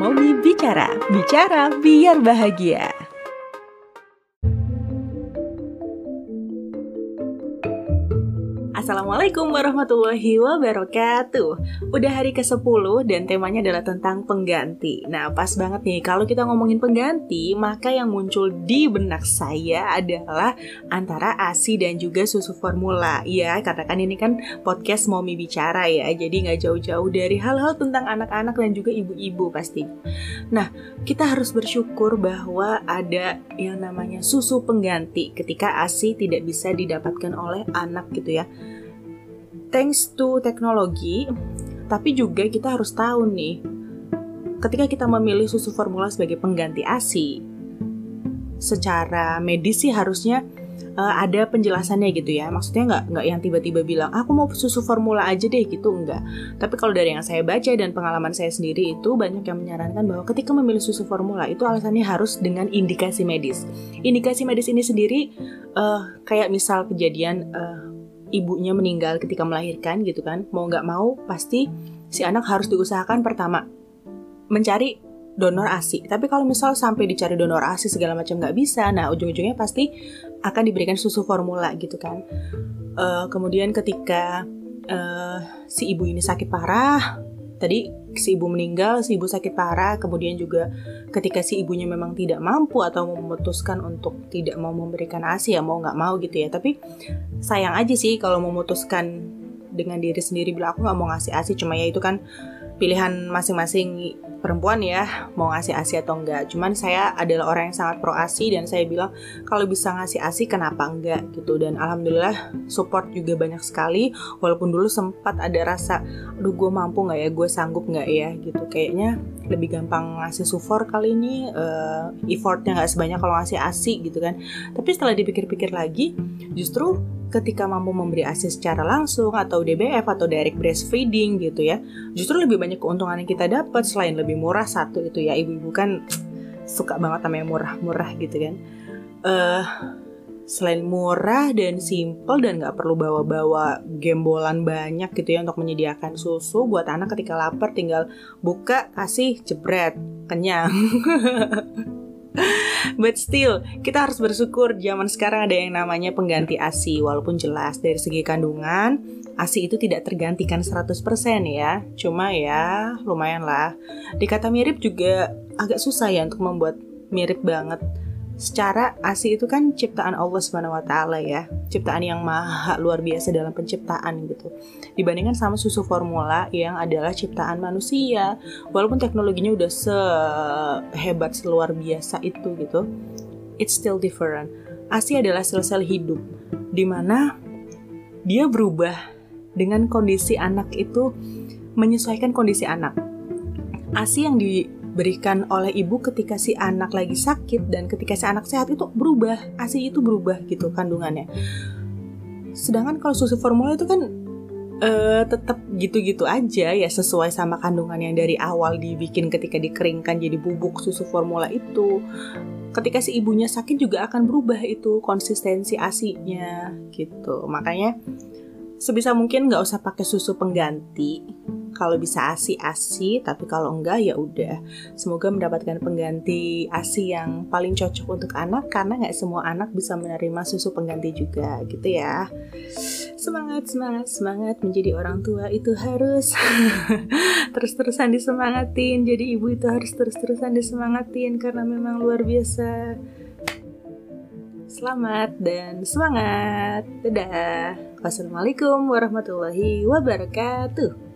Momi Bicara, bicara biar bahagia. Assalamualaikum warahmatullahi wabarakatuh. Udah hari ke-10 dan temanya adalah tentang pengganti. Nah pas banget nih kalau kita ngomongin pengganti Maka yang muncul di benak saya adalah antara ASI dan juga susu formula. Ya karena kan ini kan podcast Momi Bicara ya Jadi nggak jauh-jauh dari hal-hal tentang anak-anak dan juga ibu-ibu pasti. Nah kita harus bersyukur bahwa ada yang namanya susu pengganti Ketika ASI tidak bisa didapatkan oleh anak gitu ya thanks to teknologi, tapi juga kita harus tahu nih, ketika kita memilih susu formula sebagai pengganti ASI, secara medis sih harusnya uh, ada penjelasannya gitu ya. Maksudnya nggak nggak yang tiba-tiba bilang aku mau susu formula aja deh gitu enggak. Tapi kalau dari yang saya baca dan pengalaman saya sendiri itu banyak yang menyarankan bahwa ketika memilih susu formula itu alasannya harus dengan indikasi medis. Indikasi medis ini sendiri uh, kayak misal kejadian uh, ibunya meninggal ketika melahirkan gitu kan. Mau nggak mau pasti si anak harus diusahakan pertama mencari donor ASI tapi kalau misal sampai dicari donor ASI segala macam nggak bisa nah ujung-ujungnya pasti akan diberikan susu formula gitu kan. Uh, kemudian ketika uh, si ibu ini sakit parah tadi si ibu meninggal, si ibu sakit parah, kemudian juga ketika si ibunya memang tidak mampu atau memutuskan untuk tidak mau memberikan ASI ya mau nggak mau gitu ya. Tapi sayang aja sih kalau memutuskan dengan diri sendiri bilang aku nggak mau ngasih ASI cuma ya itu kan pilihan masing-masing perempuan ya mau ngasih ASI atau enggak. Cuman saya adalah orang yang sangat pro ASI dan saya bilang kalau bisa ngasih ASI kenapa enggak? Gitu. Dan alhamdulillah support juga banyak sekali. Walaupun dulu sempat ada rasa aduh gue mampu nggak ya? Gue sanggup nggak ya? Gitu. Kayaknya lebih gampang ngasih support kali ini uh, effortnya nggak sebanyak kalau ngasih ASI gitu kan. Tapi setelah dipikir-pikir lagi justru ketika mampu memberi ASI secara langsung atau DBF atau direct breastfeeding gitu ya justru lebih banyak keuntungan yang kita dapat selain lebih murah satu itu ya. Ibu-ibu kan suka banget sama yang murah-murah gitu kan. Uh, selain murah dan simple dan nggak perlu bawa-bawa gembolan banyak gitu ya untuk menyediakan susu buat anak ketika lapar tinggal buka kasih jebret kenyang. But still, kita harus bersyukur zaman sekarang ada yang namanya pengganti ASI Walaupun jelas dari segi kandungan, ASI itu tidak tergantikan 100% ya Cuma ya, lumayan lah Dikata mirip juga agak susah ya untuk membuat mirip banget secara ASI itu kan ciptaan Allah taala ya. Ciptaan yang maha luar biasa dalam penciptaan gitu. Dibandingkan sama susu formula yang adalah ciptaan manusia. Walaupun teknologinya udah sehebat seluar biasa itu gitu. It's still different. ASI adalah sel-sel hidup di mana dia berubah dengan kondisi anak itu menyesuaikan kondisi anak. ASI yang di diberikan oleh ibu ketika si anak lagi sakit dan ketika si anak sehat itu berubah asi itu berubah gitu kandungannya. Sedangkan kalau susu formula itu kan uh, tetap gitu-gitu aja ya sesuai sama kandungan yang dari awal dibikin ketika dikeringkan jadi bubuk susu formula itu. Ketika si ibunya sakit juga akan berubah itu konsistensi asinya gitu. Makanya sebisa mungkin nggak usah pakai susu pengganti. Kalau bisa ASI ASI tapi kalau enggak ya udah. Semoga mendapatkan pengganti ASI yang paling cocok untuk anak karena nggak semua anak bisa menerima susu pengganti juga gitu ya. Semangat semangat semangat menjadi orang tua itu harus terus-terusan disemangatin. Jadi ibu itu harus terus-terusan disemangatin karena memang luar biasa Selamat dan semangat. Dadah. Wassalamualaikum warahmatullahi wabarakatuh.